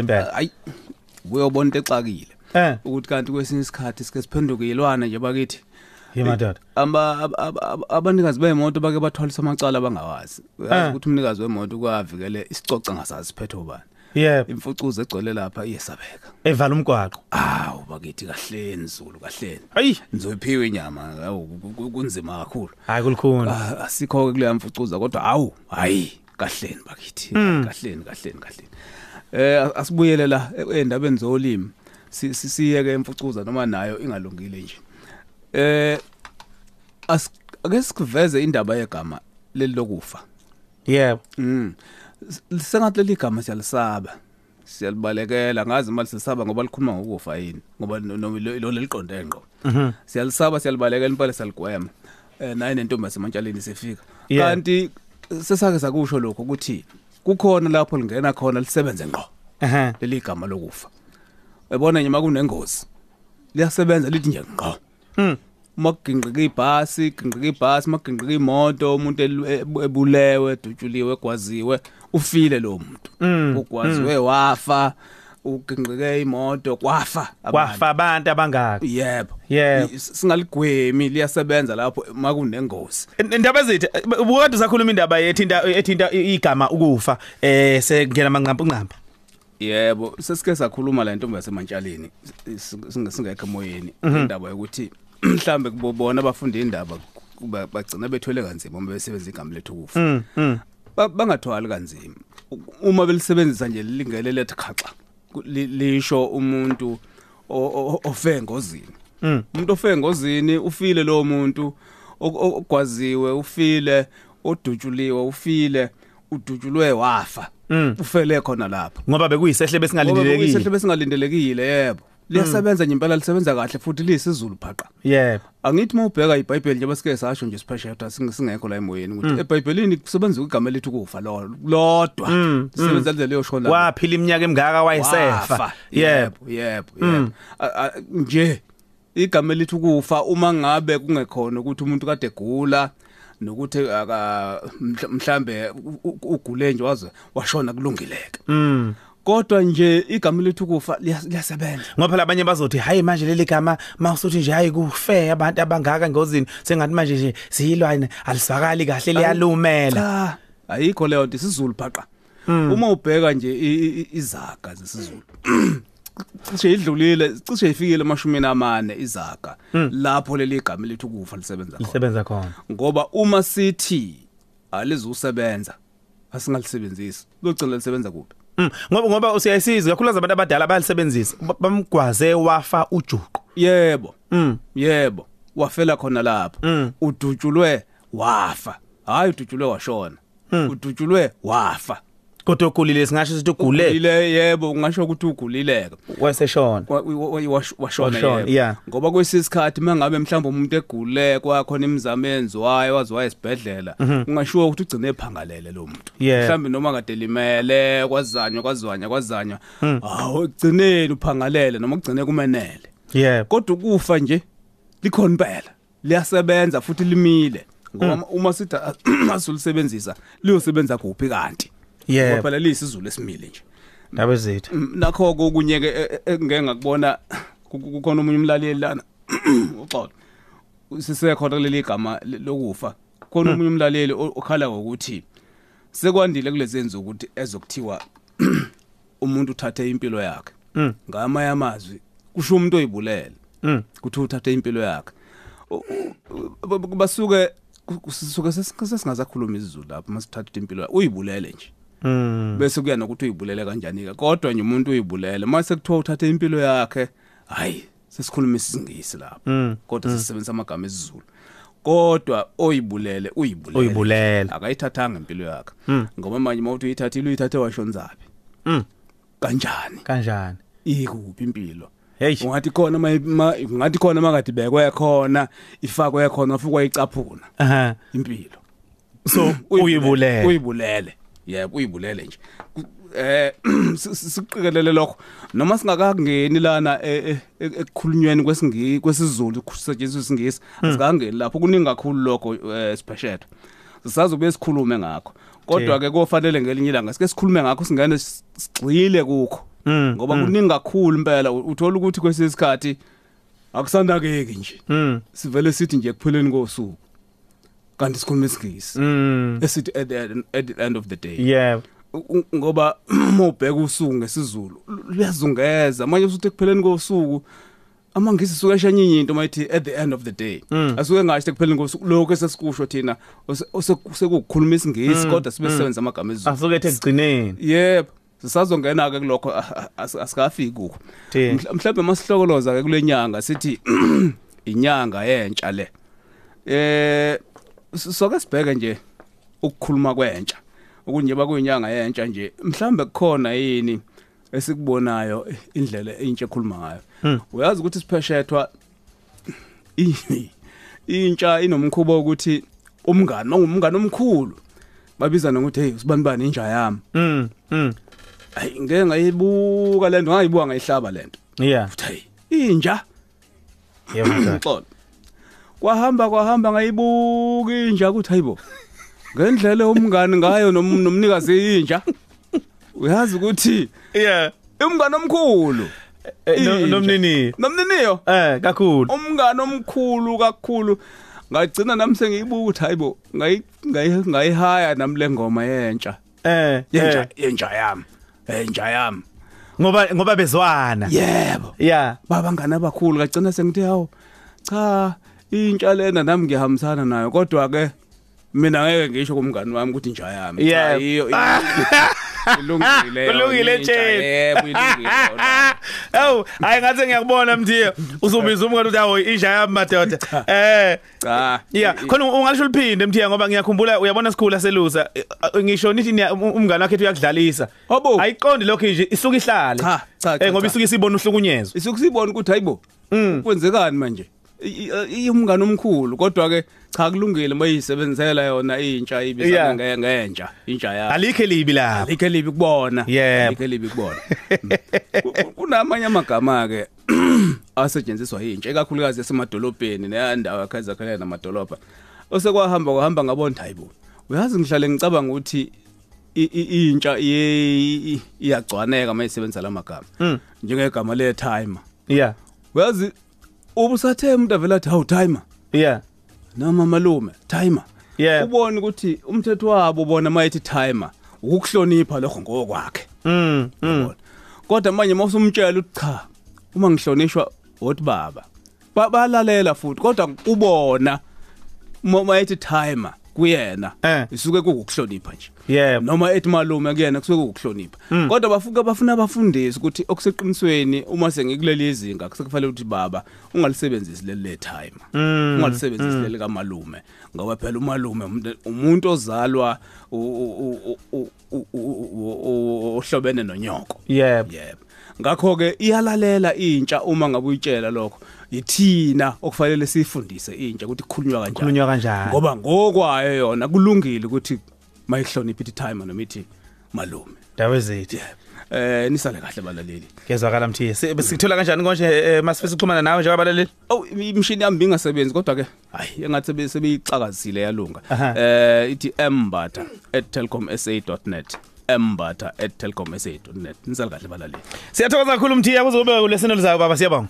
Vele hayi uyobona into exakile. Eh, ukuthi kanti kwesinye isikhathi sike siphenduke yilwana nje bakithi. Yimadoda. amba ab- ab- ab- abanikazi bemoto bake bathwalisa amacala abangawazi. Uyazi Eh. ukuthi umnikazi wemoto kwavikele isicoca ngasazi siphethe ubani. Yebo, imfucuza egcwele lapha iyesabeka. Evala umgwaqo. awu bakithi kahleni zulu kahleni. Hayi, nizophiwa inyama awu ku- ku- kunzima kakhulu. Hayi kulikhuni. Ah, asikho ke kuleya mfucuza kodwa awu hayi kahleni bakithi. Kahleni kahleni kahleni. Eh asibuyele la endabeni si- siyeke emfucuza noma nayo ingalungile nje eh as ake sikuveze indaba yegama leli lokufa Yebo. mm sengathi leli gama siyalisaba siyalibalekela ngazi imali sisaba ngoba likhuluma ngokufa yini ngoba lo lo liqonde ngqo Mhm. siyalisaba siyalibalekela impela siyaligwema eh naye nentombi yasemantshaleni sefika Yeah. kanti sesake sakusho lokho ukuthi kukhona lapho lingena khona lisebenze ngqo. Aha. leli gama lokufa. Ebona nje makunengozi liyasebenza lithi nje ngqo. Mm. makuginqika ibhasi ginqika ibhasi makuginqika imoto umuntu elu- ebu- ebulewe dutshuliwe egwaziwe ufile lo muntu. Mm, ugwaziwe wafa. Uginqike imoto kwafa abantu. Kwafa abantu abangaka. yebo Yebo. I- singaligwemi liyasebenza lapho makunengozi Indaba ezithi ubukade sakhuluma indaba ethinta ethinta igama ukufa eh sengena manqampu nqampu. yebo sesike sakhuluma la ntombi yasemantshaleni singe- singekho emoyeni indaba yokuthi mhlambe kubona abafunda indaba kuba- bagcina bethwele kanzima uma besebenza igama lethu kufa Mm. Mm. Ba- bangathwali kanzima uma belisebenzisa nje lingele lethi khaxa ku- li- lisho umuntu ofe engozini Mm. umuntu ofe engozini ufile lo muntu ogwaziwe ufile odutshuliwe ufile udutshulwe wafa Mm. ufele khona lapho Ngoba bekuyisehle besingalindelekile. kuyisehle besingalindelekile yebo liyasebenza nje impela lisebenza kahle futhi liyisizulu phaqa Yebo. angithi mawubheka iBhayibheli nje basike sasho nje sipesheta singekho la emoyeni ukuthi eBhayibhelini kusebenza igama lethu kufa lo lodwa Mm, sisebenza le leyo shona Waphila iminyaka emingaka wayesefa. Wafa. Yebo. yebo yebo nje igama lethu kufa uma ngabe kungekhona ukuthi umuntu kade egula nokuthi aka mhla- mhlambe ugule nje waze washona kulungileke Mm. Kodwa nje igama lethu kufa liya- liyasebenza Ngoba phela abanye bazothi hayi manje leli gama mawusothi nje hayi kufe abantu abangaka ngozini sengathi manje nje siyilwane aliswakali kahle liyalumela. cha ayikho leyo nto isizulu phaqa uma ubheka nje i- i- izaga zesizulu cishe idlulile cishe ifikile emashumini amane izaga lapho leli gama lethu kufa lisebenza khona Lisebenza khona. ngoba uma sithi alizusebenza asingalisebenzisi logcina lisebenza kuphi Mm. Ngoba ngoba usiyayisiza kakhulu abantu abadala bayalisebenzisa. Ba- bamgwaze wafa ujuqu. yebo. Mm. yebo. Wafela khona lapho. Mm. udutshulwe wafa. Hayi udutshulwe washona. Udutshulwe wafa. Kodwa ogulile singasho sithi ugule. Ugulile yebo ungasho ukuthi ugulileke. Waseshona. Wa- wa- wa- wash- washona Washona, yebo. yeah. ngoba kwesisikhathi mangabe mhlawumbe umuntu egule kwakhona imizamo enziwayo waziwa esibhedlela ungashiwo ukuthi ugcine ephangalele lo muntu. Yeah. mhlawumbe noma kade limele kwazanywa kwazwanya kwazanywa. Hawo egcineni uphangalele noma kugcine kumenele. Yebo. kodwa ukufa nje likhona impela. Liyasebenza futhi limile. Ngoba uma sithi asilisebenzisa liyosebenza kuphi kanti? Yebo. ngoba phela liyisizulu esimile nje Ndaba ezithi. Mm, nakho kokunye ke e- e- engeke ngakubona ku- ku- kukhona umunye umlaleli lana uxolo sisekhona kuleli gama le- lokufa khona umunye umlaleli o- okhala ngokuthi sekwandile kulezi enzo ukuthi ezokuthiwa umuntu uthathe impilo yakhe Mm. ngamanye amazwi kusho umuntu oyibulele Mm. kuthi uthathe impilo yakhe basuke sisuke sesingasakhuluma isizulu lapho masithatha impilo uyibulele nje Mm. bese kuya nokuthi uyibulele kanjani ke kodwa nje umuntu uyibulele mase kuthiwa uthathe impilo yakhe hayi sesikhuluma isingisi lapho Mm. kodwa sisebenzisa amagama esizulu kodwa oyibulele uyibulele Uyibulela. akayithathanga impilo yakhe Mm. ngoba manje mawuthi uyithathile uyithathe washonzaphi Mm. kanjani Kanjani? ikuphi impilo Hey. ungathi khona ungathi khona makade bekwe khona ifakwe khona ufukwa icaphuna impilo So uyibulele. uyibulele yebo uyibulele nje. Eh si- si- siqikelele lokho. Noma singakangeni lana e- e- e- ekukhulunyweni kwesingi kwesizulu kusetshenziswa isingisi sikangeni lapho. Kuningi kakhulu lokho eh, sipeshetho sisazobe sikhulume ngakho. Kodwa ke kofanele ngelinye ilanga sike sikhulume ngakho singane sigxile kukho. Mm, ngoba kuningi kakhulu impela. Uthola ukuthi kwesisikhathi akusanakeki nje. Sivele sithi nje kupheleni kosuku. Kanti sikhuluma isingisi Mm. esithi at the, end of the day. Yeah. Ngoba mawubheka usuku ngesizulu luyazungeza. Manje usuthi ekupheleni kosuku amangisi suka eshanyenye into mayithi at the end of the day. Mm. asuke ngasho ekupheleni kosuku lokho esesikusho thina ose- ose- sekukhuluma isingisi kodwa sibe sisebenza amagama ezulu. Asuke ethe kugcineni. yebo sisazongena ke kulokho ah, ah, as- asikafiki kukho. Mhlawumbe masihlokoloza ke kule nyanga sithi inyanga yentsha le. Eh soke sibheke nje ukukhuluma kwentsha okunje bakuyinyanga yentsha nje mhlambe kukhona yini esikubonayo indlela intsha ekhuluma ngayo Hmm. uyazi ukuthi sipheshethwa intsha inomkhuba ukuthi umngani mangumngani omkhulu babizana ngokuthi hey usibani bani inja yami Mm. Mm. ayi ngeke ngayibuka lento ngayibuka ngayihlaba lento Yeah. uthi hey inja Yebo xolo kwahamba kwahamba ngayibuka inja ukuthi hayibo ngendlela umngani ngayo nom- nomnikazi inja uyazi ukuthi Yeah. umngani omkhulu Eh, no- Inja. Nomnini. nomniniyo Eh kakhulu. umngani omkhulu kakhulu ngagcina nami sengiyibuka ukuthi hayibo ngayi- ngayi- ngayihaya nami le ngoma yentsha Eh. yentsha eh. yentsha yami yentsha yami Ngoba ngoba bezwana. yebo Yeah. babangani abakhulu kagcina sengithi hawo cha intsha lena nami ngiyahambisana nayo kodwa ke mina ngeke ngisho kumngani wami ukuthi inja yami Cha, iyo Kulungile intsha, tsheni. yebo ilungile. Awu, hayi ngathi ngiyakubona mthiya. Uzobiza umngane uthi awu inja yami madoda. Eh. cha Yeah, khona ungalisho liphinde mthiya ngoba ngiyakhumbula uyabona sikhula selusa Eh, ngisho nithi niya- um- umngane wakhe uyakudlalisa. Ayiqondi lokho nje isuka ihlale. Cha, Eh ngoba isuka isibona uhlukunyezwe. isuke sibona ukuthi hayibo Mm. kwenzekani manje I- i- iyumngani omkhulu kodwa ke cha kulungile mayisebenzela yona intsha Yeah. ibizana nge- ngentsha intsha yakho Alikhe libi lapha. alikho elibi kubona Yebo. alikho elibi kubona Ku- ku- kunamanye amagama ke asetshenziswa yintsha ekakhulukazi esemadolobheni neyandawo akhazakhelene namadolobha osekwahamba kwahamba ngabona hayibo uyazi ngihlale ngicabanga ukuthi i- i- intsha iye- i- iyagcwaneka mayisebenzisa lamagama Mm. njengegama le timer Yeah. uyazi ubusathe umuntu avela athi hawu timer Yeah. noma malume timer Yeah. ubone ukuthi umthetho wabo bona mayithi timer ukukuhlonipha lokho ngokwakhe Mm. Mm. kodwa manje mawusumtshela ukuthi cha uma ngihlonishwa othi baba ba- balalela futhi kodwa kubona uma mayithi timer kuyena Eh. isuke kukuhlonipha nje Yeah. noma ethi malume kuyena kusuke kukuhlonipha kodwa bafuka bafuna abafundisi ukuthi okuseqinisweni uma sengikuleli izinga kusakufanele ukuthi baba ungalisebenzisi leli le time Mm, ungalisebenzisi leli kamalume ngoba phela umalume umuntu- umuntu ozalwa u- u- u- u- u- u- u- ohlobene nonyoko Yeah. yebo ngakho ke iyalalela intsha uma ngabe uyitshela lokho yithina okufanele sifundise intsha ukuthi kukhulunywa kanjani Khulunywa kanjani? ngoba ngokwayo yona kulungile ukuthi mayihloniphe ithi time noma ithi malume Dawe zethu. eh nisale kahle balaleli Kezwakala mthiya. Sikuthola kanjani konje eh, masifisa ukuxhumana nawe njengabalaleli? Oh imshini yami bingasebenzi kodwa ke hayi engathi sebe sebeyixakazile yalunga eh ithi mbatha@telkomsa.net mbatha@telkomsa.net nisale kahle balaleli. Siyathokoza kakhulu mthiya. Kuzobe kulesino lizayo baba. Siyabonga.